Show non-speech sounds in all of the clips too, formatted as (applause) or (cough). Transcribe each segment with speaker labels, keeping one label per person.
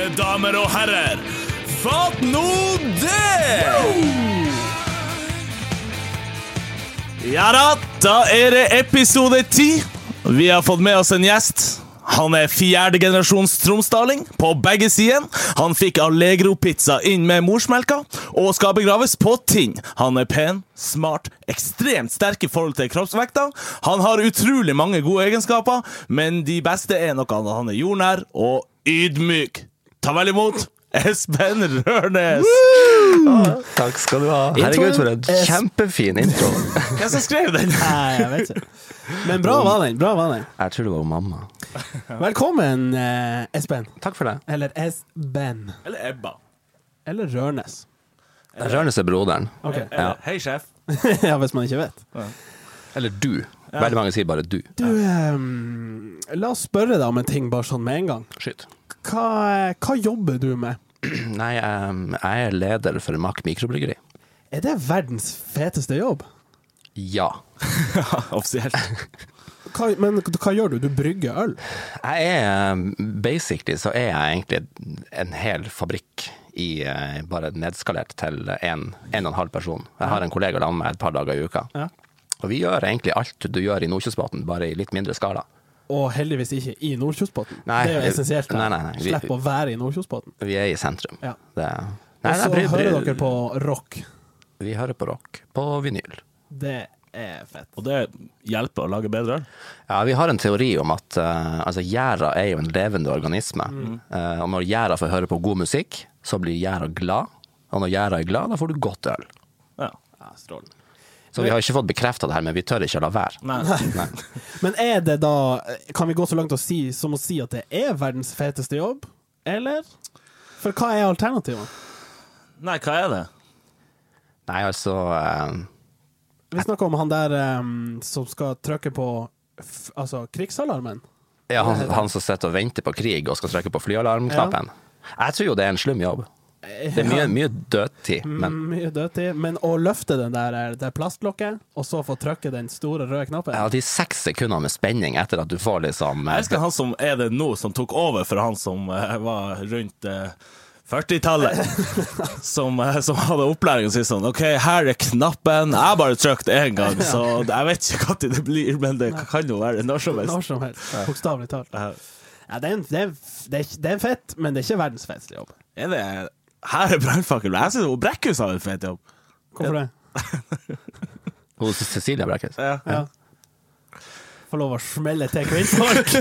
Speaker 1: Mine damer og herrer, fatt nå det! Ja da, da er det episode ti. Vi har fått med oss en gjest. Han er fjerdegenerasjons tromsdaling på begge sider. Han fikk Allegro-pizza inn med morsmelka og skal begraves på Tinn. Han er pen, smart, ekstremt sterk i forhold til kroppsvekta. Han har utrolig mange gode egenskaper, men de beste er nok at han er jordnær og ydmyk. Ta vel imot Espen Rørnes!
Speaker 2: Takk skal du ha. Herregud, for en kjempefin intro. (laughs)
Speaker 1: Hvem som skrev den?
Speaker 3: Nei, jeg vet ikke. Men bra var den. bra var den
Speaker 2: Jeg tror det var mamma.
Speaker 3: Velkommen, eh, Espen.
Speaker 2: Takk for det.
Speaker 3: Eller Esben.
Speaker 1: Eller Ebba.
Speaker 3: Eller Rørnes.
Speaker 2: Rørnes er broderen.
Speaker 3: Okay.
Speaker 1: Eller, Hei, sjef. (laughs)
Speaker 3: ja, hvis man ikke vet.
Speaker 2: Eller du. Veldig mange sier bare du.
Speaker 3: Du, um, la oss spørre deg om en ting bare sånn med en gang.
Speaker 2: Skyt.
Speaker 3: Hva, hva jobber du med? (clears throat)
Speaker 2: Nei, um, jeg er leder for Mack mikrobryggeri.
Speaker 3: Er det verdens feteste jobb?
Speaker 2: Ja. (laughs)
Speaker 1: Offisielt. (laughs)
Speaker 3: Hva, men hva gjør du? Du brygger øl?
Speaker 2: Jeg er Basically så er jeg egentlig en hel fabrikk i eh, bare nedskalert til en, en og en halv person. Jeg har en kollega sammen med et par dager i uka.
Speaker 3: Ja.
Speaker 2: Og vi gjør egentlig alt du gjør i Nordkjosbotn, bare i litt mindre skala.
Speaker 3: Og heldigvis ikke i Nordkjosbotn. Det er jo essensielt.
Speaker 2: nei, nei, nei.
Speaker 3: Slipp å være i Nordkjosbotn.
Speaker 2: Vi er i sentrum.
Speaker 3: Ja.
Speaker 2: Det,
Speaker 3: Og så hører dere på rock.
Speaker 2: Vi hører på rock. På vinyl.
Speaker 3: Det er fett.
Speaker 1: Og det hjelper å lage bedre øl.
Speaker 2: Ja, vi har en teori om at uh, altså, gjæra er jo en levende organisme. Eh, og når gjæra får høre på god musikk, så blir gjæra glad. Og når gjæra er glad, da får du godt øl.
Speaker 1: Ja.
Speaker 3: Ja, strålende.
Speaker 2: Så vi har ikke fått bekrefta det her, men vi tør ikke å la være.
Speaker 1: Nei.
Speaker 2: Nei. (laughs)
Speaker 3: Men er det da Kan vi gå så langt å si, som å si at det er verdens feteste jobb? Eller? For hva er alternativet?
Speaker 1: Nei, hva er det?
Speaker 2: Nei, altså um,
Speaker 3: Vi snakker om han der um, som skal trykke på f altså krigsalarmen.
Speaker 2: ja, han, han som sitter og venter på krig og skal trykke på flyalarmknappen. Jeg tror jo det er en slum jobb. Det er mye, mye dødtid, men
Speaker 3: Mm, Mye dødtid. Men å løfte den der, eh, det plastlokket, og så få trykke den store røde knappen
Speaker 2: ja, de seks sekundene med spenning etter at du får liksom
Speaker 1: Jeg husker han som er det nå, som tok over for han som eh, var rundt eh, 40-tallet. (laughs) som, eh, som hadde opplæring og sa sånn OK, her er knappen. Jeg bare trykt én gang, (laughs) så jeg vet ikke når det blir, men det kan jo være når som helst.
Speaker 3: Når som helst. Bokstavelig talt. Ja, det, er en, det, er, det, er, det er fett, men det er ikke verdens feteste jobb.
Speaker 1: Er det Her er brannfakkel. Jeg syns Brekkhus har en fet jobb.
Speaker 3: Hvorfor det? (laughs)
Speaker 2: hos Cecilia Brekkhus.
Speaker 3: Ja. Få lov å smelle til kvinnfolk.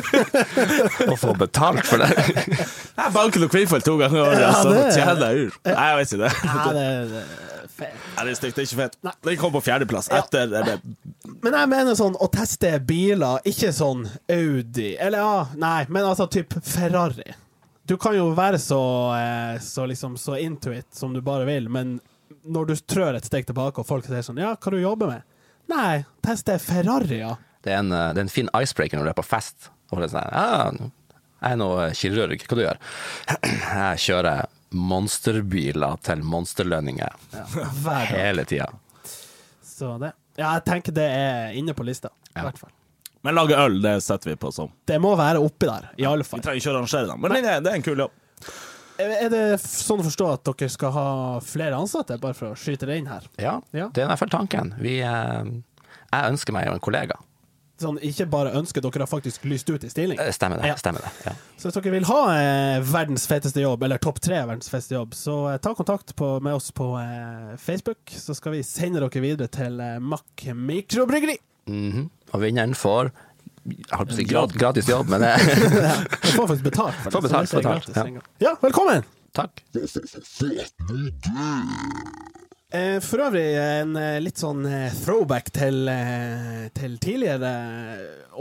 Speaker 3: (laughs)
Speaker 2: og få betalt for det.
Speaker 1: Jeg banker noen kvinnfolk to ganger i året,
Speaker 3: Ja,
Speaker 1: så tjener jeg ur. Nei, jeg vet ikke det.
Speaker 3: Nei, det, det er.
Speaker 1: Nei, det er stygt. Det er ikke fett. Den kom på fjerdeplass etter det.
Speaker 3: Men jeg mener sånn å teste biler, ikke sånn Audi Eller ja, nei, men altså typ Ferrari. Du kan jo være så, eh, så liksom så into it som du bare vil, men når du trør et steg tilbake, og folk sier sånn Ja, hva du jobber med? Nei, teste Ferrari, ja.
Speaker 2: Det er en, eh, det er en fin icebreaker når du er på fest. Og det er sånn, ja, jeg er nå kirurg, hva du gjør? (clears throat) Jeg kjører monsterbiler til monsterlønninger (laughs)
Speaker 3: ja.
Speaker 2: hele tida.
Speaker 3: Så det. Ja, jeg tenker det er inne på lista, i
Speaker 2: Ja.
Speaker 3: hvert fall.
Speaker 1: Men lage øl, det setter vi på som.
Speaker 3: Det må være oppi der, i alle fall.
Speaker 1: Vi trenger ikke å arrangere den, men det det er en kul jobb.
Speaker 3: Er det sånn å forstå at dere skal ha flere ansatte, bare for å skyte det inn her?
Speaker 2: Ja,
Speaker 3: Ja.
Speaker 2: det er i hvert fall tanken. Vi, eh, jeg ønsker meg jo en kollega.
Speaker 3: Sånn, ikke bare ønsker, dere har faktisk lyst ut i stilling.
Speaker 2: Eh, Stemmer det.
Speaker 3: Ja.
Speaker 2: stemmer det. Ja.
Speaker 3: Så hvis dere vil ha eh, verdens feteste jobb, eller topp tre verdens feteste jobb, så eh, ta kontakt på, med oss på eh, Facebook, så skal vi sende dere videre til eh, Mack mikrobryggeri.
Speaker 2: Mhm. Og vinneren får si grat, gratis jobb, men (laughs)
Speaker 3: Jeg får faktisk betalt for det.
Speaker 2: Får betalt,
Speaker 3: ikke
Speaker 2: betalt, ja.
Speaker 3: ja, velkommen!
Speaker 2: takk.
Speaker 3: Eh, for øvrig en eh, litt sånn eh, throwback til, til tidligere.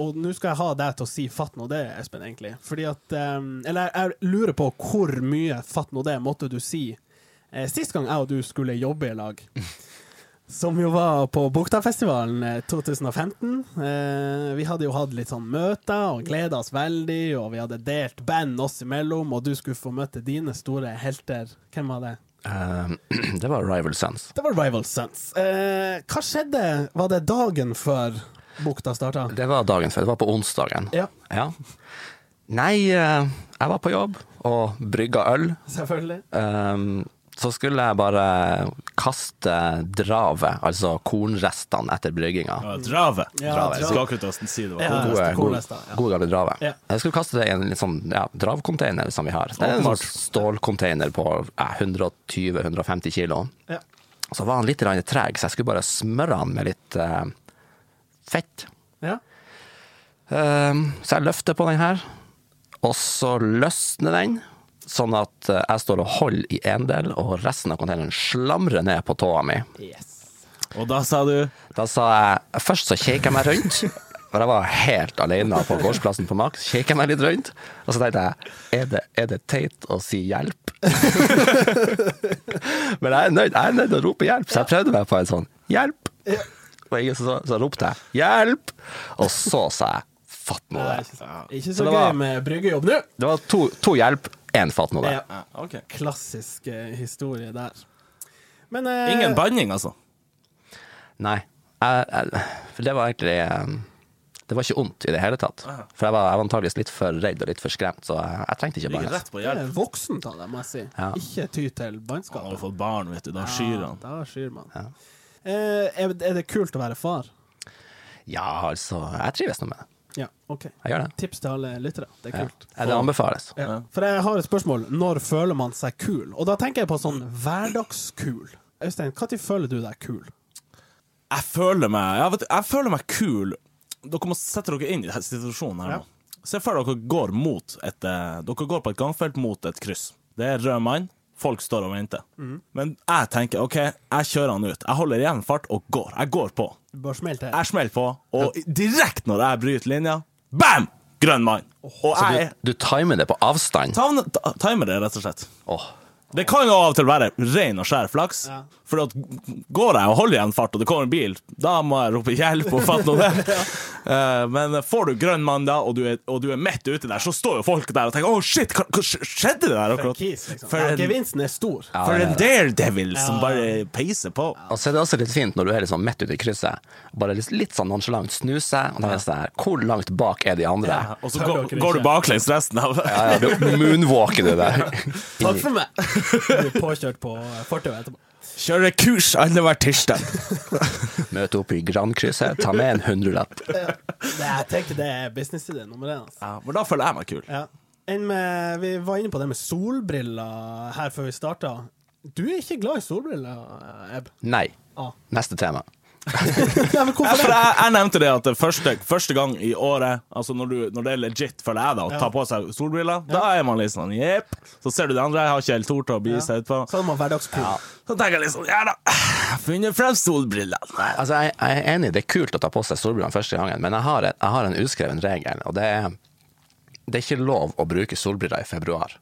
Speaker 3: Og nå skal jeg ha deg til å si 'fatt nå det', Espen, egentlig. Fordi at Eller jeg lurer på hvor mye 'fatt nå det' måtte du si eh, sist gang jeg og du skulle jobbe i lag. Som jo var på Buktafestivalen eh, 2015. Eh, vi hadde jo hatt litt sånn møter og gleda oss veldig, og vi hadde delt band oss imellom, og du skulle få møte dine store helter. Hvem var det?
Speaker 2: Uh, (clears throat) det var Rival Sons.
Speaker 3: Det var Rival Sons. Eh, hva skjedde? Var det dagen før bukta starta?
Speaker 2: Det var dagen før. Det var på onsdagen.
Speaker 3: Ja.
Speaker 2: Ja. Nei, eh, jeg var på jobb og brygga øl.
Speaker 3: Selvfølgelig.
Speaker 2: Um, så skulle jeg bare kaste dravet, altså kornrestene etter brygginga.
Speaker 1: Ja, Drave.
Speaker 3: Ja,
Speaker 2: Drave.
Speaker 3: drave.
Speaker 1: Skal ikke til å si det var
Speaker 3: Ja.
Speaker 2: Gode, gode,
Speaker 3: kornrester, ja.
Speaker 2: gode gamle dravet.
Speaker 3: Ja.
Speaker 2: Jeg skulle kaste det i en litt sånn ja, dravcontainer som vi har. Det er en sånn stålcontainer på ja, 120-150 kilo.
Speaker 3: Ja.
Speaker 2: Så var han litt treg, så jeg skulle bare smøre han med litt eh, fett.
Speaker 3: ja.
Speaker 2: Um, så jeg løfter på den her, og så løsner den, sånn at eh, jeg står og holder i en del, og resten av containeren slamrer ned på tåa mi.
Speaker 3: Yes.
Speaker 1: Og da sa du
Speaker 2: Da sa jeg Først så kjekk jeg meg rundt, (laughs) for jeg var helt alene på gårdsplassen på Max. Kjekk jeg meg litt rundt, og så tenkte jeg er det, er det teit å si hjelp? (laughs) Men jeg er nødt jeg er nødt til å rope hjelp, så jeg prøvde meg på en sånn hjelp. Og ingen så, så ropte jeg hjelp, og så sa jeg fatt nå det.
Speaker 3: ikke så, ikke
Speaker 2: Så
Speaker 3: så
Speaker 2: det
Speaker 3: gøy
Speaker 2: var-
Speaker 3: med bryggejobb nå.
Speaker 2: Det var to, to hjelp, én fatt nå det.
Speaker 3: Ja.
Speaker 1: Okay. OK.
Speaker 3: Klassisk eh, historie der. Men eh,
Speaker 1: Ingen banning, altså?
Speaker 2: Nei. Jeg, jeg, for det var egentlig eh, Det var ikke vondt i det hele tatt. For jeg var, jeg var antageligvis litt for redd og litt for skremt, så jeg, jeg trengte ikke bannes.
Speaker 1: rett på
Speaker 3: det er
Speaker 1: hjelp.
Speaker 3: voksent av deg, må jeg si.
Speaker 2: Ja.
Speaker 3: Ikke ty til
Speaker 1: har
Speaker 3: bannskap.
Speaker 1: jo fått barn, vet du. Da skyr han.
Speaker 3: Da skyr man. Eh, er, er det kult å være far?
Speaker 2: Ja, altså Jeg trives nå med det.
Speaker 3: Ja, OK.
Speaker 2: Jeg gjør det.
Speaker 3: Tips til alle lyttere. Det er
Speaker 2: Ja.
Speaker 3: kult.
Speaker 2: Ja, Det anbefales.
Speaker 3: Ja. For jeg har et spørsmål. Når føler man seg kul? Og da tenker jeg på sånn hverdagskul. Øystein, når føler du deg kul?
Speaker 1: Jeg føler meg jeg, vet, jeg føler meg kul. Dere må sette dere inn i denne situasjonen her
Speaker 3: Ja.
Speaker 1: Se for dere går mot et eh, Dere går på et gangfelt mot et kryss. Det er rød mann. Folk står og venter.
Speaker 3: Mm.
Speaker 1: Men jeg tenker OK, jeg kjører han ut. Jeg holder igjen fart og går. Jeg går på.
Speaker 3: Bare smell til.
Speaker 1: Jeg smeller på, og direkte når jeg bryter linja, bam! Grønn mann. Og
Speaker 2: Så
Speaker 1: jeg
Speaker 2: du, du timer det på avstand?
Speaker 1: Timer timer det, rett og slett.
Speaker 2: Åh.
Speaker 1: Det kan jo av og til være ren og skjær flaks.
Speaker 3: Ja.
Speaker 1: For at går jeg og holder igjen fart, og det kommer en bil, da må jeg rope hjelp og fatte noe det. (laughs) Eh, men får du grønn mann da, og du, er, og du er midt ute der, så står jo folk der og tenker 'Å, shit, hva, hva skjedde det der akkurat?'
Speaker 3: liksom.
Speaker 1: For en-
Speaker 3: gevinsten er stor.
Speaker 1: For en daredevil som bare peiser på.
Speaker 2: Og så er det også litt fint når du er liksom midt ute i krysset, bare litt, litt sånn nonchalant snuser, og da er det sånn her Hvor langt bak er de andre?
Speaker 1: Ja, og så går, går du baklengs resten av
Speaker 2: Ja, ja, du moonwalker du der. (laughs)
Speaker 3: Takk for meg! (laughs) Du er påkjørt på fortauet etterpå.
Speaker 1: Kjører kurs annenhver tirsdag. (laughs)
Speaker 2: Møte opp i Grandkrysset, ta med en hundrelapp.
Speaker 3: Det, jeg tenker det er businessidé nummer én. Altså.
Speaker 1: Ja, men da føler jeg meg kul.
Speaker 3: Ja. En med, vi var inne på det med solbriller her før vi starta. Du er ikke glad i solbriller, Eb?
Speaker 2: Nei.
Speaker 3: Ah.
Speaker 2: Neste tema. (laughs)
Speaker 3: Nei, men
Speaker 1: Ja,
Speaker 3: hvorfor
Speaker 1: for
Speaker 3: det?
Speaker 1: jeg, jeg nevnte det at det første, første gang i året, altså når, du, når det er legit, føler jeg da, å ta på seg solbriller, da er man litt sånn jepp. Så ser du de andre, jeg har ikke helt tort å begi seg utpå.
Speaker 3: Så er man hverdagskul.
Speaker 1: Så tenker jeg litt sånn, ja da, (sighs) funnet frem solbrillene.
Speaker 2: Altså, jeg, jeg er enig, det er kult å ta på seg solbrillene første gangen, men jeg har, et, jeg har en uskreven regel, og det er det er ikke lov å bruke solbriller i februar.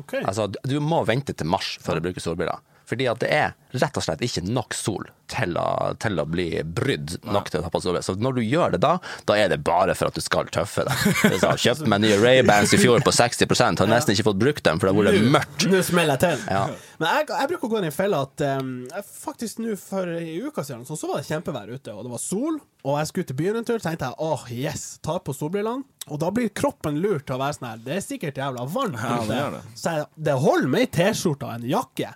Speaker 3: Ok.
Speaker 2: Altså, du- du må vente til mars før du bruker solbriller. Fordi at det er rett og slett ikke nok sol til å, til å bli brydd nok til å ta på solbriller. Så når du gjør det da, da er det bare for at du skal tøffe deg. Er sånn, Kjøpte meg nye Ray-Bans i fjor på 60% har nesten ikke fått brukt dem, for det har vært mørkt.
Speaker 3: Nå smeller jeg til.
Speaker 2: Ja.
Speaker 3: Men jeg, jeg bruker å gå inn i fella at um, faktisk nå for i uka siden så, så var det kjempevær ute, og det var sol, og jeg skulle til byen en tur, tenkte jeg åh, yes, tar på solbrillene, og da blir kroppen lurt til å være sånn her, det er sikkert jævla varmt
Speaker 1: Ja, det
Speaker 3: ute.
Speaker 1: det.
Speaker 3: Så jeg, det holder med ei T-skjorte og en jakke.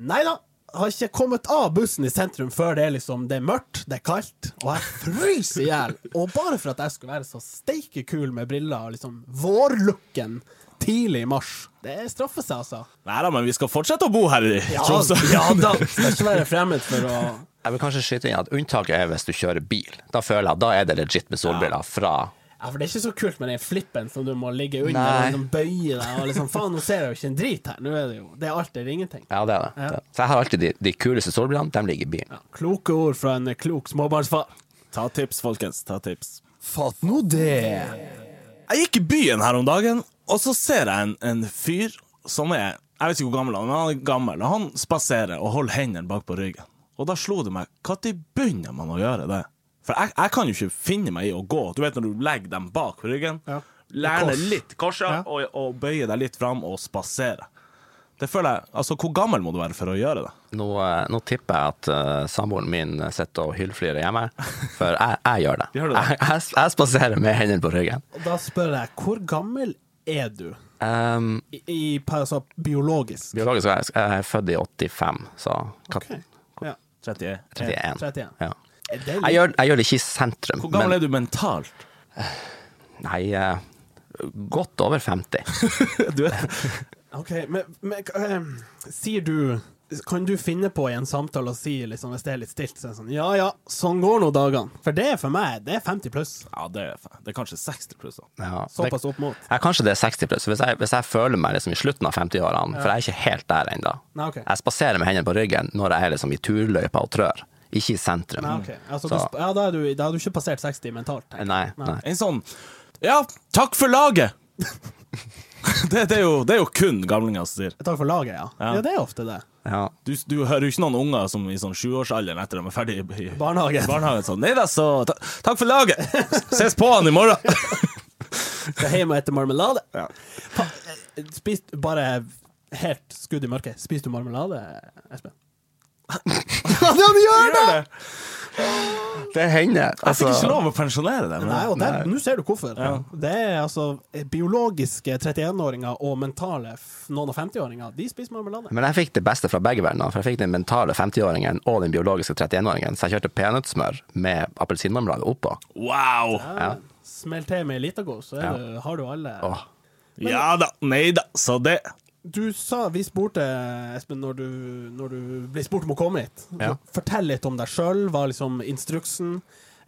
Speaker 3: Nei da. Har ikke kommet av bussen i sentrum før det er liksom Det er mørkt, det er kaldt, og jeg fryser i hjel. Og bare for at jeg skulle være så steike kul med briller og liksom vårlooken tidlig i mars. Det straffer seg, altså.
Speaker 1: Nei da, men vi skal fortsette å bo her i
Speaker 3: Ja,
Speaker 1: Tromsø. (laughs)
Speaker 3: ja da. Skal ikke være fremmed for å
Speaker 2: Jeg vil kanskje skyte inn at unntaket er hvis du kjører bil. Da føler jeg at da er det legit med solbriller fra
Speaker 3: Ja, for det er ikke så kult med den flippen som du må ligge under
Speaker 2: Nei.
Speaker 3: og liksom bøye deg og liksom Faen, nå ser jeg jo ikke en drit her. Nå er det jo Det er alt eller ingenting.
Speaker 2: Ja, det er det.
Speaker 3: Ja.
Speaker 2: Så jeg har alltid de, de kuleste solbrillene, de ligger i bilen.
Speaker 3: Ja, kloke ord fra en klok småbarnsfar.
Speaker 1: Ta tips, folkens. Ta tips.
Speaker 3: Fatt nå det.
Speaker 1: Jeg gikk i byen her om dagen, og så ser jeg en, en fyr som er Jeg vet ikke hvor gammel han er, men han er gammel. Og han spaserer og holder hendene bak på ryggen. Og da slo det meg Når begynner man å gjøre det? For jeg, jeg kan jo ikke finne meg i å gå. Du vet når du legger dem bak på ryggen.
Speaker 3: Ja.
Speaker 1: Lerne
Speaker 3: Kors.
Speaker 1: litt korset
Speaker 3: Ja.
Speaker 1: og, og bøye deg litt fram og spasere. Det føler jeg, altså Hvor gammel må du være for å gjøre det?
Speaker 2: Nå, eh, nå tipper jeg at uh, samboeren min sitter og hyllflirer hjemme, for jeg, jeg gjør det. (laughs)
Speaker 1: Gjør det?
Speaker 2: Jeg, jeg, jeg spaserer med hendene på ryggen.
Speaker 3: Og da spør jeg, hvor gammel er du?
Speaker 2: Um,
Speaker 3: I, i altså, biologisk?
Speaker 2: biologisk jeg, jeg er født i 85, så hva-
Speaker 3: Ok, Ja.
Speaker 1: 31.
Speaker 2: 31.
Speaker 3: 31.
Speaker 2: Ja. Jeg gjør, jeg gjør det ikke i sentrum,
Speaker 1: Hvor gammel
Speaker 2: men
Speaker 1: er du mentalt?
Speaker 2: nei, eh, godt over 50. (laughs)
Speaker 1: Du er,
Speaker 3: Ok, men, men eh, sier du Kan du finne på i en samtale å si, liksom, hvis det er litt stilt, så er det sånn Ja ja, sånn går nå dagene. For det er for meg, det er 50 pluss.
Speaker 1: ja, det er, det er kanskje 60 pluss.
Speaker 2: Ja,
Speaker 3: Såpass opp mot.
Speaker 2: ja, kanskje det er 60 pluss. Hvis jeg, hvis jeg føler meg liksom i slutten av 50-årene, for jeg er ikke helt der ennå.
Speaker 3: Okay.
Speaker 2: Jeg spaserer med hendene på ryggen når jeg er liksom i turløypa og trør, ikke i sentrum.
Speaker 3: Nei, okay. Altså, du, ja, da, er du, da er du ikke passert 60 mentalt.
Speaker 2: Nei, nei.
Speaker 1: En sånn Ja, takk for laget! (laughs) det, det, er jo, det er jo kun gamlinger som sier.
Speaker 3: Takk for laget, ja.
Speaker 1: Ja.
Speaker 3: ja. det er ofte det.
Speaker 2: Ja.
Speaker 1: Du, du hører jo ikke noen unger som i sånn sjuårsalderen etter de er ferdig i i
Speaker 3: Barnehagen.
Speaker 1: barnehagen sånn Nei da, så ta, takk for laget! Ses på han i morgen! (laughs)
Speaker 3: Skal hjem og spise marmelade.
Speaker 1: Ja.
Speaker 3: Eh, bare helt skudd i mørket. Spiser du marmelade, Espen? Ja, han gjør det!
Speaker 2: Det hender.
Speaker 1: Jeg fikk ikke lov å pensjonere det.
Speaker 3: Nei, og der-
Speaker 2: Nei.
Speaker 3: Nå ser du hvorfor.
Speaker 1: Ja.
Speaker 3: Det er altså biologiske 31-åringer og mentale noen og 50-åringer. De spiser marmelade.
Speaker 2: Men jeg fikk det beste fra begge verdener. For jeg fikk den mentale 50-åringen og den biologiske 31-åringen. Så jeg kjørte peanøttsmør med appelsinmarmelade oppå.
Speaker 1: Wow!
Speaker 2: Ja.
Speaker 3: Smell til med Litago, så er
Speaker 2: Ja.
Speaker 3: du, har du alle
Speaker 2: Åh.
Speaker 1: Ja da, nei da, så det
Speaker 3: Du sa, vi spurte, Espen, når du, når du ble spurt om å komme hit.
Speaker 2: Ja.
Speaker 3: Fortell litt om deg sjøl, hva er liksom instruksen?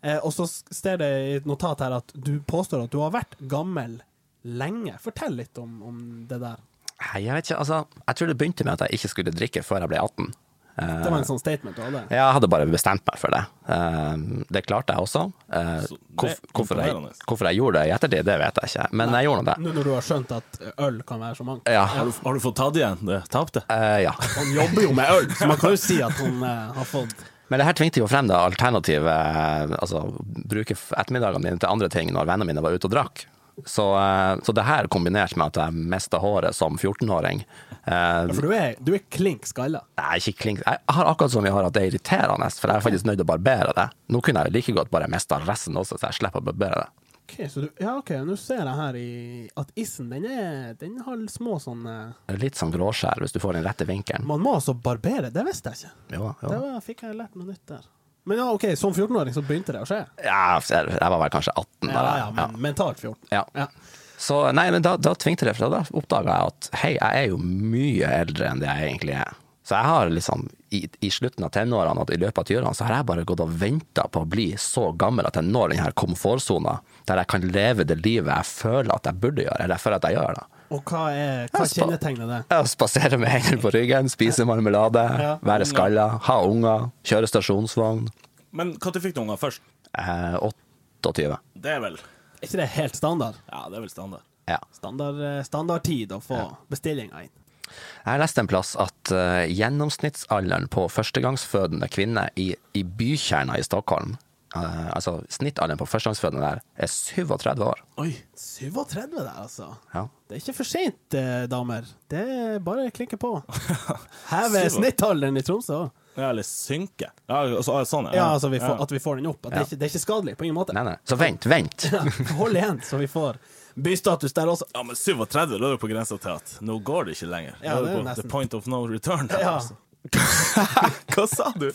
Speaker 3: Eh, og så står det i et notat her at du påstår at du har vært gammel lenge. Fortell litt om, om det der.
Speaker 2: Jeg vet ikke, altså Jeg tror det begynte med at jeg ikke skulle drikke før jeg ble 18.
Speaker 3: Det var en sånn statement du hadde.
Speaker 2: Jeg hadde bare bestemt meg for det. Eh, Det klarte jeg også. Eh, Hvorfor jeg, hvorfor jeg gjorde det i ettertid, det vet jeg ikke, men jeg gjorde nå det.
Speaker 3: Nå når du har skjønt at øl kan være så mangt.
Speaker 2: Ja.
Speaker 1: Har du, har du fått tatt igjen det tapte?
Speaker 2: Eh, ja.
Speaker 3: Han jobber jo med øl, så man kan jo si at han har fått
Speaker 2: Men det her tvingte jo frem det alternativet, altså bruke ettermiddagene mine til andre ting når vennene mine var ute og drakk. Så, eh, så det her kombinert med at jeg mista håret som 14-åring eh,
Speaker 3: For du er, du er klink skalla.
Speaker 2: Nei, ikke klink. Jeg har akkurat som vi har at det er irriterende, for jeg er faktisk nødt til å barbere det. Nå kunne jeg like godt bare mista resten også, så jeg slipper å barbere det.
Speaker 3: Ok, så du, ja, ok, nå ser jeg her i at issen, den, er, den har små sånne
Speaker 2: er Litt sånn gråskjær hvis du får den rette vinkelen.
Speaker 3: Man må altså barbere, det visste jeg ikke.
Speaker 2: Jo,
Speaker 3: Det var, fikk jeg lært noe nytt der. Men ja, ok, som 14-åring så begynte det å skje.
Speaker 2: Ja, jeg var vel kanskje 18
Speaker 3: Ja,
Speaker 2: da.
Speaker 3: ja, men mentalt 14.
Speaker 2: Ja.
Speaker 3: Ja.
Speaker 2: Så nei, men da, da tvingte det, for da oppdaga jeg at hei, jeg er jo mye eldre enn det jeg egentlig er. Så jeg har liksom, i, i slutten av tenårene og i løpet av tyårene, så har jeg bare gått og venta på å bli så gammel at jeg når den her komfortsona, der jeg kan leve det livet jeg føler at jeg burde gjøre, eller jeg føler at jeg gjør det.
Speaker 3: Og hva, er, hva kjennetegner det?
Speaker 2: Jeg Spasere med hendene på ryggen, spise marmelade,
Speaker 3: Ja.
Speaker 2: være skalla, ha unger, kjøre stasjonsvogn.
Speaker 1: Men når fikk du unger først?
Speaker 2: Eh, 28.
Speaker 1: Det er vel
Speaker 3: Er ikke det helt standard?
Speaker 1: Ja, det er vel standard.
Speaker 2: Ja.
Speaker 3: Standard eh, standardtid å få bestillinga inn.
Speaker 2: Jeg leste en plass at uh, gjennomsnittsalderen på førstegangsfødende kvinner i, i bykjerna i Stockholm, altså snittalderen på førstegangsfødende der, er 37 år.
Speaker 1: Oi.
Speaker 3: 37 der, altså.
Speaker 2: Ja.
Speaker 3: Det er ikke for seint, eh, damer. Det er bare å klinke på. (laughs) Heve snittalderen i Tromsø òg.
Speaker 1: Ja, eller synke. Ja, altså, sånn, ja.
Speaker 3: Ja, altså vi får, at vi får den opp. At det, er ikke, det er ikke skadelig på ingen måte.
Speaker 2: Nei, nei. Så vent, vent! (laughs)
Speaker 3: Ja, Hold igjen, så vi får bystatus der også.
Speaker 1: Ja, men 37 da er du på grensa til at nå går det ikke lenger.
Speaker 3: Ja,
Speaker 1: det er
Speaker 3: det er
Speaker 1: på
Speaker 3: nesten.
Speaker 1: the point of no return. Der,
Speaker 3: Ja.
Speaker 1: altså. (laughs) Hva sa du?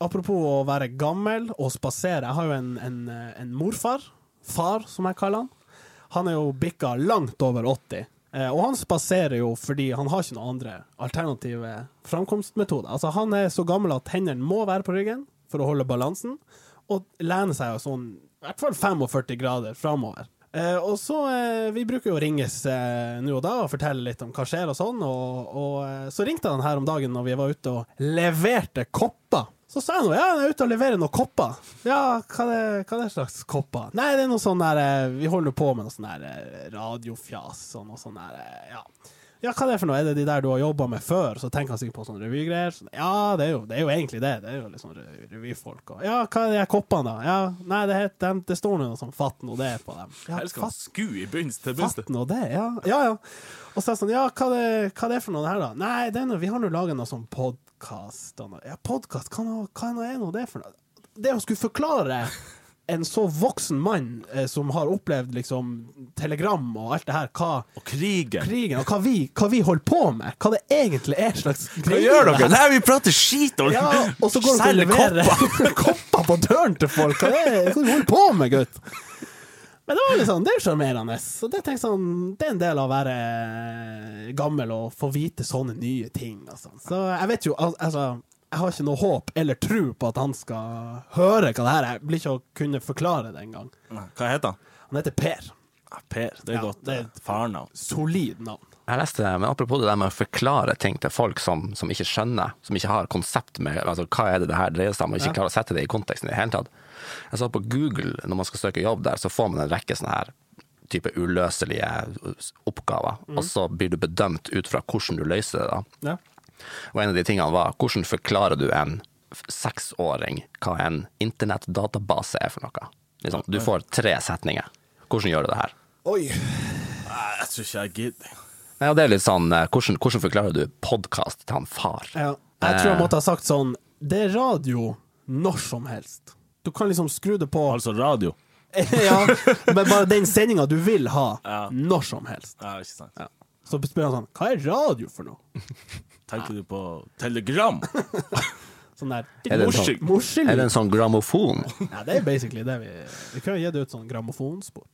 Speaker 3: Apropos å være gammel og spasere. Jeg har jo en, en, en morfar. Far, som jeg kaller han. Han er jo bikka langt over 80. Eh, og han spaserer jo fordi han har ikke noen andre alternative framkomstmetoder. Altså, han er så gammel at hendene må være på ryggen for å holde balansen, og lener seg jo sånn i hvert fall 45 grader framover. Eh, og så eh, Vi bruker jo å ringes eh, nå og da og fortelle litt om hva skjer og sånn. Og, og så ringte han her om dagen når vi var ute og leverte kopper. Så sa jeg nå ja, jeg er ute og leverer noen kopper. Ja, hva er, hva er slags kopper? Nei, det er noe sånn der Vi holder på med noe sånn der radiofjas og noe sånn der Ja. Ja, hva er det for noe? Er det de der du har jobba med før? Så tenker han sikkert på sånne revygreier. Så, ja, det er, jo, det er jo egentlig det. Det er jo litt sånn revyfolk. Og, ja, hva er de her koppene, da? Ja, nei, det, het, dem- det står noe sånn fatt nå det på dem. Ja,
Speaker 1: elsker han
Speaker 3: fatt,
Speaker 1: sku i begynnelsen til begynnelsen.
Speaker 3: fatt nå det, ja. Ja, ja. Og så er det sånn, ja, hva det, hva er det for noe det her, da? Nei, det er noe, vi har nå laga noe sånn podkast. Ja, podkast, hva, hva er nå det for noe? Det å skulle forklare en så voksen mann eh, som har opplevd liksom telegram og alt det her, hva
Speaker 1: Og krigen.
Speaker 3: krigen, og hva vi, hva vi holder på med. Hva det egentlig er slags
Speaker 1: Hva gjør dere? Nei, vi prater skit og
Speaker 3: Ja, og så går dere og leverer
Speaker 1: kopper. (laughs)
Speaker 3: kopper på døren til folk. Hva er det du holder på med, gutt? Men det var litt sånn, det er sjarmerende. Så det, sånn, det er en del av å være gammel og få vite sånne nye ting. Sånn. Så jeg vet jo, altså Jeg har ikke noe håp eller tro på at han skal høre hva det her er. Jeg blir ikke å kunne forklare det engang.
Speaker 1: Hva heter han?
Speaker 3: Han heter Per.
Speaker 1: Ja, Per. Det er
Speaker 3: Ja,
Speaker 1: godt.
Speaker 3: det er-
Speaker 1: et Farnavn.
Speaker 3: Solid navn.
Speaker 2: Jeg leste, det, men Apropos det der med å forklare ting til folk som, som ikke skjønner, som ikke har konsept med altså, hva er det det her dreier seg om, og ikke
Speaker 3: Ja.
Speaker 2: klarer å sette det i konteksten i det hele tatt. Jeg så på Google, når man skal søke jobb der, så får man en rekke sånne her type uløselige oppgaver, og så blir du bedømt ut fra hvordan du løser det. da.
Speaker 3: Ja.
Speaker 2: Og en av de tingene var hvordan forklarer du en seksåring hva en internettdatabase er for noe? Liksom, du får tre setninger. Hvordan gjør du det her?
Speaker 3: Oi.
Speaker 1: Jeg tror ikke jeg gidder.
Speaker 2: Ja, det er litt sånn, eh, hvordan, hvordan forklarer du podkast til han far?
Speaker 3: Ja. Jeg tror jeg måtte ha sagt sånn Det er radio når som helst. Du kan liksom skru det på
Speaker 1: Altså radio. (laughs)
Speaker 3: ja, men bare den (laughs) sendinga du vil ha,
Speaker 1: Ja.
Speaker 3: når som helst.
Speaker 1: Ja, ikke sant.
Speaker 3: Ja. Så spør han sånn Hva er radio for noe? (laughs)
Speaker 1: Tenker du på telegram? (laughs)
Speaker 3: Sånn der
Speaker 2: Er det en sånn- Er det en sånn grammofon?
Speaker 3: Ja, det er basically det vi Vi kunne gitt ut sånn grammofonspor.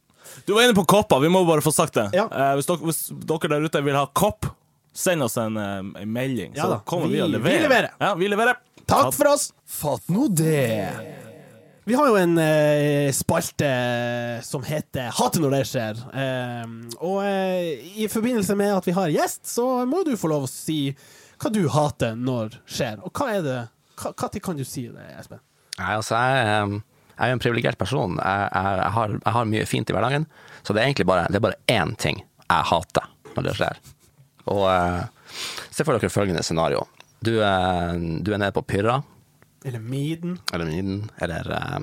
Speaker 1: Du var inne på kopper, vi må bare få sagt det.
Speaker 3: Ja.
Speaker 1: Eh, hvis, dere, hvis dere der ute vil ha kopp, send oss en, eh, en melding,
Speaker 3: Ja
Speaker 1: så
Speaker 3: da,
Speaker 1: kommer vi,
Speaker 3: vi-
Speaker 1: og
Speaker 3: vi
Speaker 1: leverer.
Speaker 3: leverer.
Speaker 1: Ja, vi leverer.
Speaker 3: Takk for oss! Fatt nå det. Vi har jo en eh, spalte som heter Hater når det skjer. Eh, og eh, i forbindelse med at vi har gjest, så må du få lov å si hva du hater når skjer. Og hva er det hva kan du si det, Espen?
Speaker 2: Nei, altså, jeg, eh, jeg er jo en privilegert person. Jeg, jeg, har, jeg har mye fint i hverdagen, så det er egentlig bare, det er bare én ting jeg hater når det skjer. Og eh, se for dere følgende scenario. Du, er- du er nede på Pyrra,
Speaker 3: Eller Miden?
Speaker 2: eller Miden, eller uh,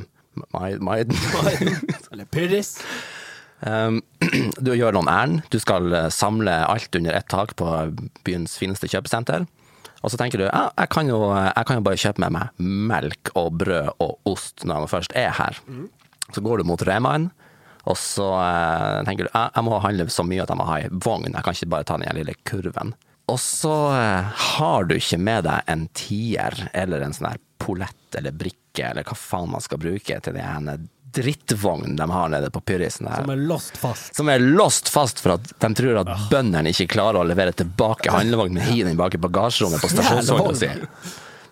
Speaker 2: Maiden.
Speaker 3: Eller (laughs) Pyrris?
Speaker 2: Um, (clears throat) du gjør noen ærend. Du skal eh, samle alt under ett tak på byens fineste kjøpesenter. Og så tenker du ja, jeg, kan jo, jeg kan jo bare kjøpe med meg melk og brød og ost når jeg først er her. Så går du mot Remaen, og så eh, tenker du ja, jeg må handle så mye at jeg må ha ei vogn. Jeg kan ikke bare ta den lille kurven. Og så eh, har du ikke med deg en tier eller en sånn her polett eller brikke eller hva faen man skal bruke til det ene drittvognen de har nede på Pyrrisen her
Speaker 3: Som er lost fast.
Speaker 2: som er låst fast for at de tror at bøndene ikke klarer å levere tilbake handlevognen, med hiver den bak i bagasjerommet på (laughs) stasjonsvogna si.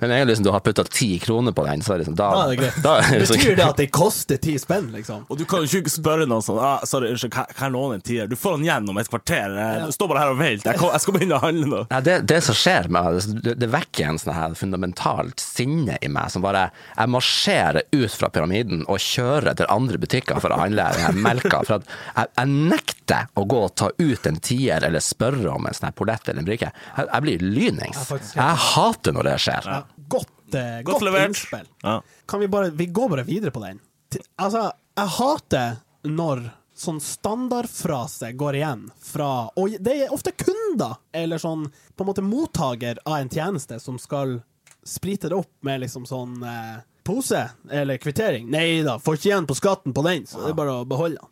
Speaker 2: Men en gang liksom du har putta ti kroner på den, så er det liksom da,
Speaker 3: Ja, er det greit.
Speaker 2: da er det liksom-
Speaker 3: Betyr det at det koster ti spenn, liksom?
Speaker 1: Og du kan jo ikke spørre noen sånn ah, Sorry, unnskyld, kan jeg låne en tier? Du får den igjen om et kvarter. jeg Du står bare her og venter. Jeg, jeg skal begynne å handle nå.
Speaker 2: Ja, det, det som skjer med det, det vekker en sånn her fundamentalt sinne i meg, som bare Jeg marsjerer ut fra pyramiden og kjører til andre butikker for å handle den melka. For at jeg, jeg nekter å gå og ta ut en tier eller spørre om en sånn her polett eller en brikke. Jeg, jeg blir lynings.
Speaker 3: faktisk.
Speaker 2: Jeg hater når det skjer.
Speaker 3: Ja, godt, eh,
Speaker 1: Godt
Speaker 3: godt
Speaker 1: levert.
Speaker 3: innspill.
Speaker 1: Ja.
Speaker 3: Kan vi bare Vi går bare videre på den. Til- Altså, jeg hater når sånn standardfrase går igjen fra Og det er ofte kunder, eller sånn på en måte mottaker av en tjeneste, som skal sprite det opp med liksom sånn eh, pose eller kvittering. Nei da, får ikke igjen på skatten på den, så det er bare å beholde den.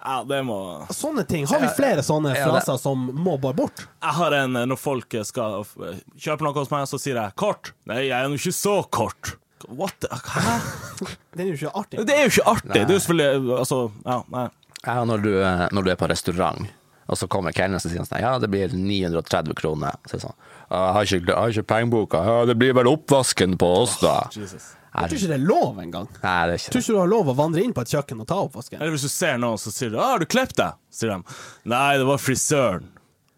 Speaker 1: Ja, det må
Speaker 3: Sånne ting. Har vi flere sånne
Speaker 2: Ja, det-
Speaker 3: fraser som må bare bort?
Speaker 1: Jeg har en eh, Når folk skal eh, kjøpe noe hos meg, så sier jeg 'kort'. Nei, jeg er nå ikke så kort. What the, Hæ? (laughs)
Speaker 3: Den er jo ikke artig.
Speaker 1: Det er jo ikke artig. Det er jo selvfølgelig Altså, ja, nei.
Speaker 2: Ja, når du, eh, når du er på restaurant, og så kommer kelneren og sier sånn Ja, det blir 930 kroner. Så er det sånn Jeg har ikke, jeg har ikke pengeboka. Ja, det blir vel oppvasken på oss, da.
Speaker 1: Jesus.
Speaker 3: Jeg tror ikke det er lov engang.
Speaker 2: Nei, det er ikke
Speaker 3: tror
Speaker 2: det.
Speaker 3: ikke du har lov å vandre inn på et kjøkken og ta oppvasken.
Speaker 1: Eller hvis du ser noen, så sier du ah, 'Har du klippet deg?' sier de. 'Nei, det var frisøren'.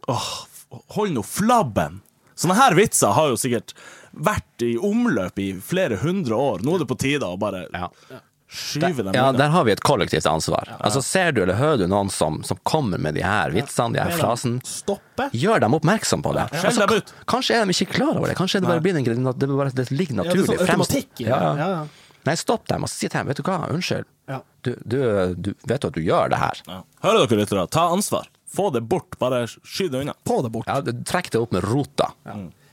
Speaker 1: Åh, hold nå flabben! Sånne her vitser har jo sikkert vært i omløp i flere hundre år. Nå er det på tide å bare
Speaker 2: Ja.
Speaker 1: Skyve dem
Speaker 2: Ja, der har vi et kollektivt ansvar. Altså Ser du eller hører du noen som, som kommer med de her vitsene, de her frasene,
Speaker 3: Stoppe.
Speaker 2: gjør dem oppmerksom på det. Altså,
Speaker 1: dem ut.
Speaker 2: Kanskje er de ikke klar over det. Kanskje er det bare blir en, greie, det, bare, det ligger
Speaker 3: Ja, det er
Speaker 2: naturlig
Speaker 3: ja,
Speaker 2: fremst.
Speaker 3: det.
Speaker 2: Ja, ja.
Speaker 3: Ja, ja.
Speaker 2: Nei, stopp dem og si til dem vet du hva, unnskyld.
Speaker 3: Ja.
Speaker 2: Du, du, du vet at du gjør det her.
Speaker 1: Ja. Hører dere lyttere? Ta ansvar. Få det bort. Bare sky det unna.
Speaker 3: Få det bort.
Speaker 2: Ja, Trekk det opp med rota.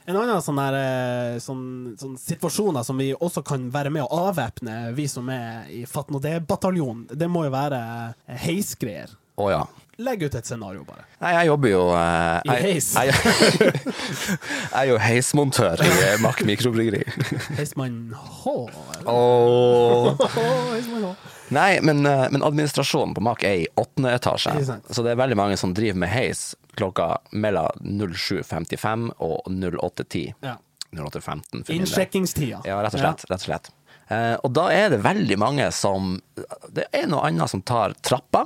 Speaker 3: En annen sånn der, eh, sånn, sånn situasjoner som vi også kan være med å avvæpne, vi som er i det-bataljonen, det må jo være eh, heisgreier.
Speaker 2: Å ja.
Speaker 3: Legg ut et scenario, bare.
Speaker 2: Nei, jeg jobber jo eh,
Speaker 3: I
Speaker 2: jeg-
Speaker 3: heis.
Speaker 2: Jeg, (laughs) jeg er jo heismontør i eh, Mack mikrobryggeri. (laughs)
Speaker 3: Heismann H. eller?
Speaker 2: Åh. (laughs)
Speaker 3: Heismann H.
Speaker 2: Nei, men, eh, men administrasjonen på Mack er i åttende etasje.
Speaker 3: Ikke sant.
Speaker 2: Så det er veldig mange som driver med heis klokka mellom 07.55 og 08.10.
Speaker 3: Ja.
Speaker 2: 08.15 for min del.
Speaker 3: Innsjekkingstida.
Speaker 2: Ja, rett og slett. Rett og slett. Eh, og da er det veldig mange som Det er noe annet som tar trappa.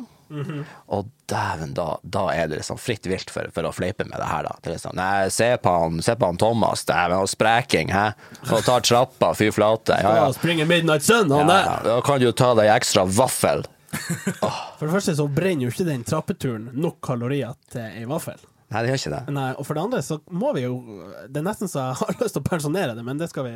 Speaker 2: Og dæven, da, da er det liksom fritt vilt for, for å fleipe med det her, da. Det er liksom, Nei, se på han, se på han Thomas, dæven, han spreking, hæ. Og tar trappa, fy flate. Ja,
Speaker 3: Ja, springer Midnight Sun, han
Speaker 2: Ja,
Speaker 3: der.
Speaker 2: da kan du ta deg ekstra vaffel. (laughs)
Speaker 3: For det første så brenner jo ikke den trappeturen nok kalorier til ei vaffel.
Speaker 2: Nei, det gjør ikke det.
Speaker 3: Nei, og for det andre så må vi jo Det er nesten så jeg har (laughs) lyst til å pensjonere det, men det skal vi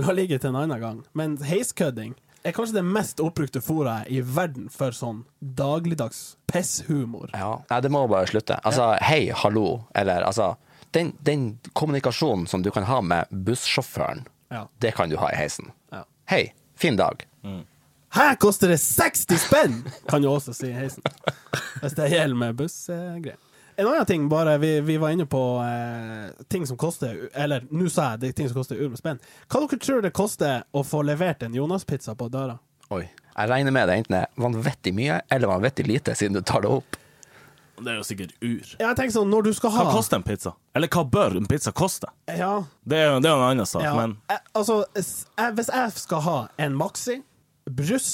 Speaker 3: la ligge til en annen gang. Men heiskødding er kanskje det mest oppbrukte foraet i verden for sånn dagligdags pisshumor.
Speaker 2: Ja. Nei, det må bare slutte. Altså, hei, hallo, eller altså den, den kommunikasjonen som du kan ha med bussjåføren,
Speaker 3: Ja.
Speaker 2: det kan du ha i heisen.
Speaker 3: Ja.
Speaker 2: Hei, fin dag.
Speaker 3: Her koster det 60 spenn! Kan du også si i heisen. (laughs) Hvis det gjelder med bussgreier. En annen ting, bare vi, vi var inne på eh, ting som koster Eller nå sa jeg det er ting som koster under spenn. Hva dere tror det koster å få levert en Jonas-pizza på døra?
Speaker 2: Oi. Jeg regner med det enten er vanvittig mye eller vanvittig lite, siden du tar det opp.
Speaker 1: Det er jo sikkert ur.
Speaker 3: Jeg tenker sånn, når du skal ha
Speaker 1: Hva koster en pizza? Eller hva bør en pizza koste?
Speaker 3: Ja,
Speaker 1: Det er jo det er en annen sak,
Speaker 3: ja.
Speaker 1: men
Speaker 3: jeg, Altså, jeg, hvis jeg skal ha en Maxi, brus,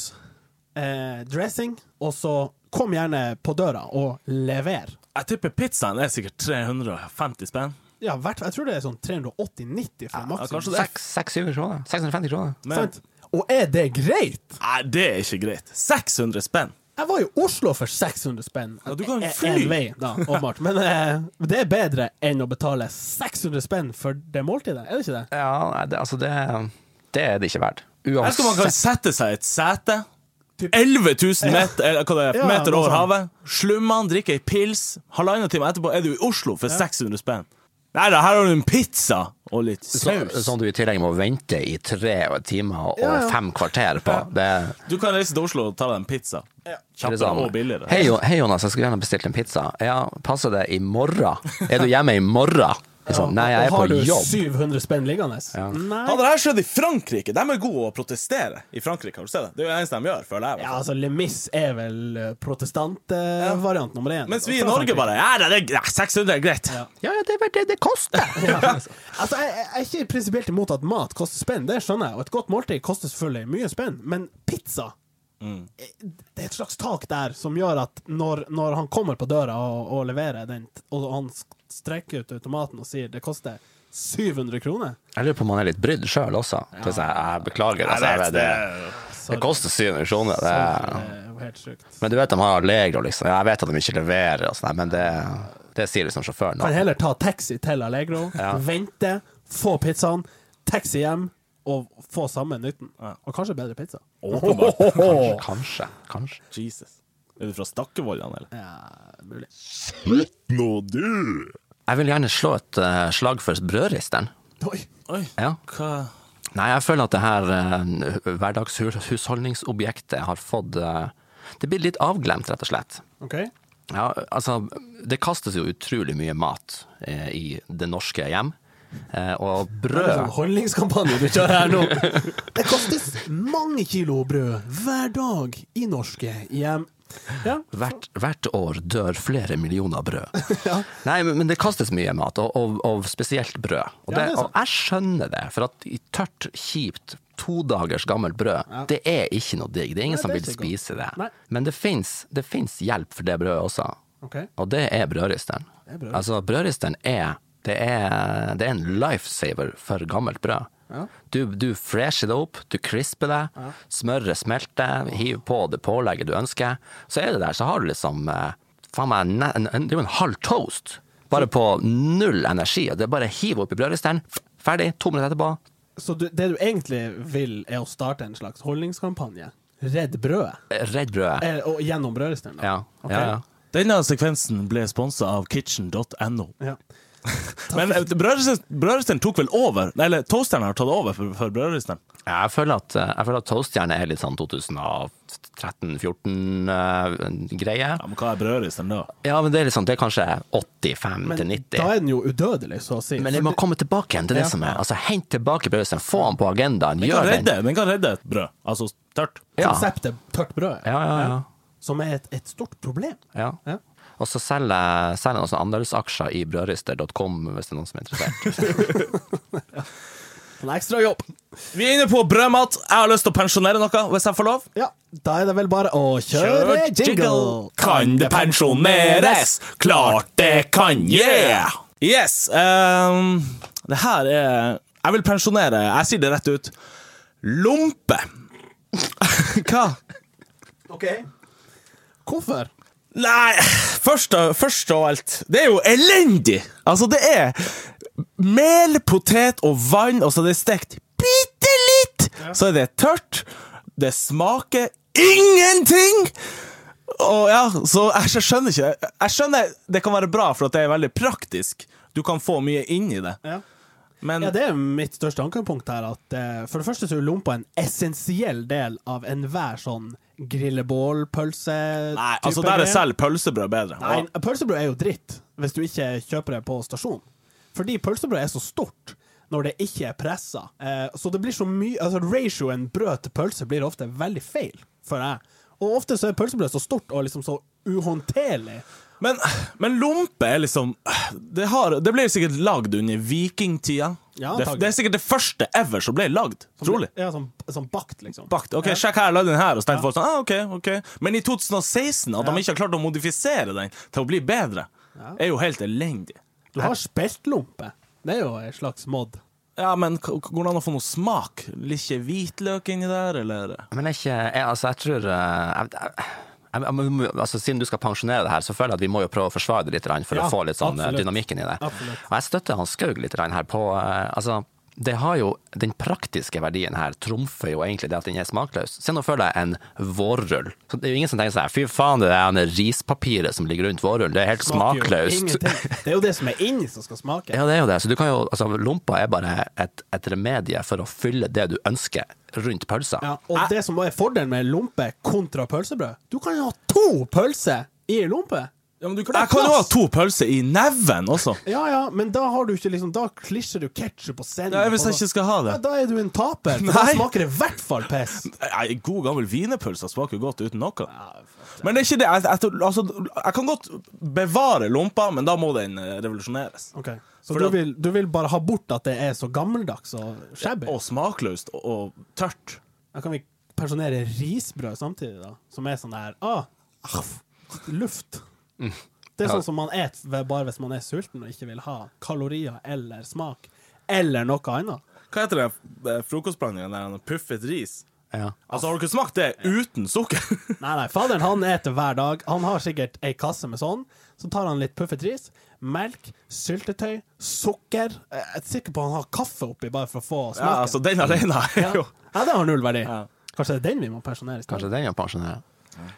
Speaker 3: eh, dressing, og så kom gjerne på døra og lever.
Speaker 1: Jeg tipper pizzaen er sikkert 350 spenn.
Speaker 3: Ja, hvert, jeg tror det er sånn 380-90 for
Speaker 1: Ja, maksimum. Ja,
Speaker 2: 600 kroner? 650 kroner?
Speaker 1: Men
Speaker 3: Og er det greit?
Speaker 1: nei, det er ikke greit. 600 spenn!
Speaker 3: Jeg var i Oslo for 600 spenn.
Speaker 1: Ja, du kan fly.
Speaker 3: En vei, da, åpenbart. Men eh, det er bedre enn å betale 600 spenn for det måltidet, er det ikke det?
Speaker 2: Ja, det, altså det, det er det ikke verdt.
Speaker 1: Jeg tror man kan sette seg i et sete.
Speaker 3: Typ-
Speaker 1: 11 000 meter, eller hva det er, meter over havet. Slummene, drikker ei pils. Halvannen time etterpå er du i Oslo for 600 spenn. Nei da, her har du en pizza og litt
Speaker 2: Så,
Speaker 1: saus.
Speaker 2: sånn du i tillegg må vente i tre timer og
Speaker 3: Ja, ja.
Speaker 2: fem kvarter på. Det,
Speaker 1: Du kan reise til Oslo og ta deg en pizza.
Speaker 2: er
Speaker 1: Kjappere og billigere.
Speaker 2: Hei, hei Jonas, jeg skulle gjerne bestilt en pizza. Ja, passer det i morgen? Er du hjemme i morgen? Liksom, nei, jeg er
Speaker 3: og har du 700 spenn liggende? Ja.
Speaker 1: Hadde det her skjedd i Frankrike De er gode å protestere i Frankrike. Har du sett det? Det er jo det eneste de gjør, føler jeg.
Speaker 3: Ja, altså, Le Mis er vel protestantvariant protestant-variant nummer én.
Speaker 1: Mens vi i Norge bare Ja, det er, 600 er greit.
Speaker 3: Ja.
Speaker 2: Ja, ja, det er vel det det koster. (laughs)
Speaker 3: Altså, jeg, jeg er ikke prinsipielt imot at mat koster spenn, det skjønner jeg. Og et godt måltid koster selvfølgelig mye spenn, men pizza
Speaker 1: Mm.
Speaker 3: Det er et slags tak der som gjør at når, når han kommer på døra og, og leverer den, og han strekker ut automaten og sier det koster 700 kroner
Speaker 2: Jeg lurer på om han er litt brydd sjøl også. Ja. jeg, jeg beklager. Altså,
Speaker 1: Nei,
Speaker 2: jeg vet, det, det koster 700 kroner. Det,
Speaker 3: Det er helt sjukt.
Speaker 2: men du vet de har Allegro, liksom. Jeg vet at de ikke leverer, og sånn, men det, det sier liksom sjåføren.
Speaker 3: Kan heller ta taxi til Allegro,
Speaker 2: Ja.
Speaker 3: vente, få pizzaen, taxi hjem og få samme nytten. Og kanskje bedre pizza.
Speaker 1: Åpenbart. (laughs)
Speaker 2: Kanskje. Kanskje.
Speaker 1: Jesus. Er du fra Stakkevollan, eller?
Speaker 3: Ja, mulig.
Speaker 1: Nå, du!
Speaker 2: Jeg vil gjerne slå et uh, slag for brødristeren.
Speaker 3: Oi.
Speaker 1: Oi,
Speaker 2: Ja.
Speaker 1: hva
Speaker 2: Nei, jeg føler at det her uh, hverdagshusholdningsobjektet har fått uh, Det blir litt avglemt, rett og slett.
Speaker 3: OK.
Speaker 2: Ja, altså, det kastes jo utrolig mye mat i det norske hjem. Eh, brød.
Speaker 3: Det er
Speaker 2: en
Speaker 3: sånn holdningskampanje du kjører her nå. (laughs) Det kastes mange kilo brød hver dag i norske hjem. Ja.
Speaker 2: hvert, hvert år dør flere millioner brød. (laughs)
Speaker 3: Ja.
Speaker 2: Nei, men, det kastes mye mat, og, og, og spesielt brød. Og,
Speaker 3: Ja,
Speaker 2: det,
Speaker 3: det er sant.
Speaker 2: og jeg skjønner det, for at tørt, kjipt, to dagers gammelt brød,
Speaker 3: Ja.
Speaker 2: det er ikke noe digg. Det er ingen
Speaker 3: Nei,
Speaker 2: som
Speaker 3: det
Speaker 2: vil spise det.
Speaker 3: Nei.
Speaker 2: Men det fins hjelp for det brødet også,
Speaker 3: okay.
Speaker 2: og det er brødristeren.
Speaker 3: Er brød.
Speaker 2: Altså, brødristeren er det, er det er en lifesaver for gammelt brød.
Speaker 3: Ja.
Speaker 2: Du, du fresher det opp, du crisper det, smøret smelter, hiver på det pålegget du ønsker. Så er det der, så har du liksom eh, faen meg ne- en, en, det er jo en halv toast. Bare på null energi. og Det er bare å hive opp i brødristeren, ferdig, to minutter etterpå.
Speaker 3: Så du, det du egentlig vil, er å starte en slags holdningskampanje? Redd brødet?
Speaker 2: Redd brødet.
Speaker 3: Eh, og gjennom brødristeren? da?
Speaker 2: Ja,
Speaker 3: Okay.
Speaker 2: ja, ja.
Speaker 1: Denne sekvensen ble sponsa av kitchen.no.
Speaker 3: Ja. (laughs)
Speaker 1: Men eh, brødristeren tok vel over? Eller toasteren har tatt over for, for brødristeren?
Speaker 2: Jeg føler at, eh, jeg føler at toastjern er litt sånn 2013-14-greie.
Speaker 1: Ja, men hva er brødristeren da?
Speaker 2: Ja, men det er, liksom, det er kanskje 85
Speaker 3: Men
Speaker 2: til 90.
Speaker 3: da er den jo udødelig, så å si.
Speaker 2: Men jeg må komme tilbake igjen til det
Speaker 3: Ja.
Speaker 2: som er. Altså, Hent tilbake brødristeren, få den på agendaen,
Speaker 1: Den kan redde, den kan redde et brød. Altså tørt.
Speaker 2: Ja.
Speaker 3: Konseptet tørt brød,
Speaker 2: Ja, ja, ja.
Speaker 3: som er et, et stort problem.
Speaker 2: ja.
Speaker 3: Ja.
Speaker 2: Og så selger selger jeg noen andelsaksjer i brødrister.com hvis det er noen som er interessert. (laughs)
Speaker 3: En ekstra jobb.
Speaker 1: Vi er inne på brødmat. Jeg har lyst til å pensjonere noe, hvis jeg får lov.
Speaker 3: Ja, da er det vel bare å kjøre jingle.
Speaker 1: Kan det pensjoneres? Klart det kan, yeah! Yes. Um, det her er Jeg vil pensjonere, jeg sier det rett ut, lompe. (laughs) Hva?
Speaker 3: OK. Hvorfor?
Speaker 1: Nei, først og, først og alt Det er jo elendig! Altså, det er mel, potet og vann, og så er det stekt bitte litt! Så er det tørt. Det smaker ingenting! Og ja, så jeg skjønner ikke Jeg skjønner det kan være bra, for det er veldig praktisk. Du kan få mye inn i det.
Speaker 3: Ja.
Speaker 1: Men
Speaker 3: Ja, Det er mitt største ankepunkt her. At, uh, for det første så er lompa en essensiell del av enhver sånn grillebålpølse
Speaker 1: Nei, altså der er selv pølsebrød bedre.
Speaker 3: Nei, pølsebrød er jo dritt hvis du ikke kjøper det på stasjon. Fordi pølsebrød er så stort når det ikke er pressa. Eh, så det blir så mye Altså ratioen brød til pølse blir ofte veldig feil, føler jeg. Og ofte så er pølsebrød så stort og liksom så uhåndterlig.
Speaker 1: Men, men lompe er liksom Det, har, det ble sikkert lagd under vikingtida.
Speaker 3: Ja,
Speaker 1: det, det er sikkert det første ever som ble lagd. Trolig.
Speaker 3: Ja, sånn, sånn bakt, liksom.
Speaker 1: Bakt. Ok,
Speaker 3: Ja.
Speaker 1: Sjekk her, lag den her. Og så tenkte folk sånn, ah, ok, ok Men i 2016, at de ikke har klart å modifisere den til å bli bedre, er jo helt elendig.
Speaker 3: Du har speltlompe. Det er jo en slags mod.
Speaker 1: Ja, men går det an å få noe smak? Litt hvitløk inni der, eller?
Speaker 2: Men jeg, ikke, jeg, altså, jeg tror eh, jeg, jeg, altså, Siden du skal pensjonere det her, så føler jeg at vi må jo prøve å forsvare det litt for
Speaker 3: Ja,
Speaker 2: å få litt sånn eh,
Speaker 3: absolutt.
Speaker 2: dynamikken i det.
Speaker 3: Absolutt.
Speaker 2: Og jeg støtter han Skaug litt her på eh, altså, det har jo, Den praktiske verdien her trumfer jo egentlig det at den er smakløs. Se nå for deg en vårrull. Så Det er jo ingen som tenker sånn fy faen, det er det rispapiret som ligger rundt vårrullen, det er helt smakløst.
Speaker 3: Det er jo det som er inni som skal smake.
Speaker 2: Ja, det er jo det. Så du kan jo, altså, lompa er bare et, et remedie for å fylle det du ønsker rundt pølsa.
Speaker 3: Ja, og det som er fordelen med lompe kontra pølsebrød Du kan jo ha to pølser i lompe!
Speaker 1: Ja, men du,
Speaker 3: kan
Speaker 1: jeg kan jo ha
Speaker 3: plass.
Speaker 1: to pølser i neven også.
Speaker 3: Ja ja, men da har du ikke liksom Da klisjer du ketsjup og sennep.
Speaker 1: Ja, hvis jeg ikke skal ha det.
Speaker 3: ja, Da er du en taper. For da
Speaker 1: Nei.
Speaker 3: smaker det i hvert fall piss.
Speaker 1: Nei, God gammel wienerpølse smaker jo godt uten noe. Men det er ikke det. Jeg, jeg, tror- altså, jeg kan godt bevare lompa, men da må den eh, revolusjoneres.
Speaker 3: Ok, Så du vil, du vil bare ha bort at det er så gammeldags og shabby?
Speaker 1: Og smakløst og, og tørt.
Speaker 3: Da kan vi pensjonere risbrød samtidig, da. Som er sånn der ah, aff, luft. Det er sånn som man et bare hvis man er sulten og ikke vil ha kalorier eller smak. Eller noe annet.
Speaker 1: Hva heter det eh, frokostblandingen der? Puffet ris?
Speaker 2: Ja.
Speaker 1: Altså, Har du ikke smakt det uten sukker? (laughs)
Speaker 3: Nei, nei, faderen han eter hver dag. Han har sikkert ei kasse med sånn. Så tar han litt puffet ris, melk, syltetøy, sukker. Jeg er sikker på han har kaffe oppi bare for å få smaken.
Speaker 1: ja, altså, Den alene er
Speaker 3: ja.
Speaker 1: jo
Speaker 3: ja, det har null verdi.
Speaker 1: Ja.
Speaker 3: Kanskje det er den vi må pensjonere i stedet.
Speaker 2: Kanskje den er pensjonert.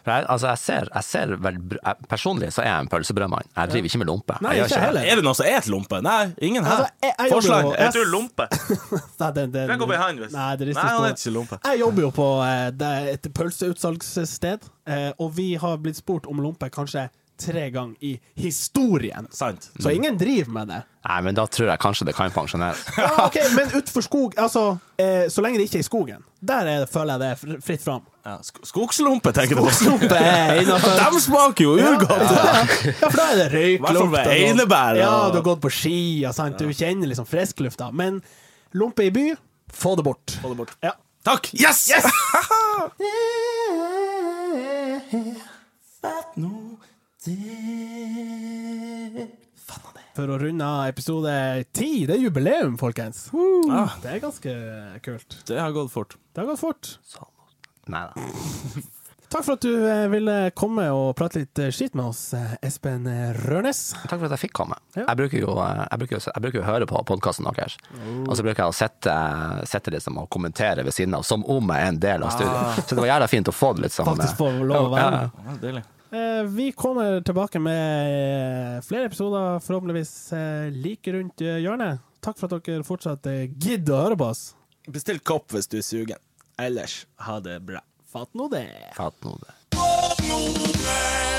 Speaker 2: For jeg, altså jeg ser, jeg ser vel, jeg, Personlig så er jeg en pølsebrødmann. Jeg driver ikke med lompe.
Speaker 3: Nei, ikke heller.
Speaker 1: Er det noen som et lompe? Nei, ingen her.
Speaker 3: Altså,
Speaker 1: Forslag.
Speaker 3: jo-
Speaker 1: Jeg tror lompe. (laughs)
Speaker 3: Nei, det, det,
Speaker 1: Kan gå behind, hvis.
Speaker 3: Nei, det rister
Speaker 1: Nei, han heter ikke lompe.
Speaker 3: Jeg jobber jo på eh, det et pølseutsalgssted, eh, og vi har blitt spurt om lompe kanskje tre ganger i historien.
Speaker 1: Sant.
Speaker 3: Så ingen driver med det.
Speaker 2: Nei, men da tror jeg kanskje det kan pensjoneres. (laughs)
Speaker 3: Ja, ok, Men utenfor skog Altså, eh, så lenge det ikke er i skogen. Der er, føler jeg det er fritt fram.
Speaker 1: Ja, sk skogslumpe, tenker du
Speaker 3: Skogslumpe er (laughs) innafor.
Speaker 1: De smaker jo urgodt!
Speaker 3: Ja, for da er det (laughs) sånn.
Speaker 1: einebær,
Speaker 3: Ja, du har gått på ski, og sant? du kjenner liksom frisklufta. Men lompe i by, få det bort.
Speaker 1: Få det bort.
Speaker 3: Ja.
Speaker 1: Takk! Yes!
Speaker 3: yes! Det Fatt det. for å runde av episode ti. Det er jubileum, folkens.
Speaker 1: Ja,
Speaker 3: Det er ganske kult.
Speaker 1: det har gått fort.
Speaker 3: Det har gått fort.
Speaker 2: Nei da. (laughs)
Speaker 3: Takk for at du eh, ville komme og prate litt skit skitt med oss, eh, Espen Rørnes.
Speaker 2: Takk for at jeg fikk komme.
Speaker 3: Ja.
Speaker 2: Jeg, bruker jo, eh, jeg, bruker jeg bruker jo å høre på podkasten deres. Og så bruker jeg å sette, sette liksom og kommentere ved siden av, som om jeg er en del av studioet. Så det var jævla fint å få det litt sånn
Speaker 3: Faktisk
Speaker 2: eh,
Speaker 3: få lov å være
Speaker 2: ja,
Speaker 3: med.
Speaker 1: Ja, deilig.
Speaker 3: Eh, Vi kommer tilbake med eh, flere episoder, forhåpentligvis eh, like rundt hjørnet. Takk for at dere fortsatt gidder å høre på oss.
Speaker 1: Bestill kopp hvis du er sugen. Ellers, ha det bra.
Speaker 3: Fatt nå det.
Speaker 2: Fatt nå det.
Speaker 4: nå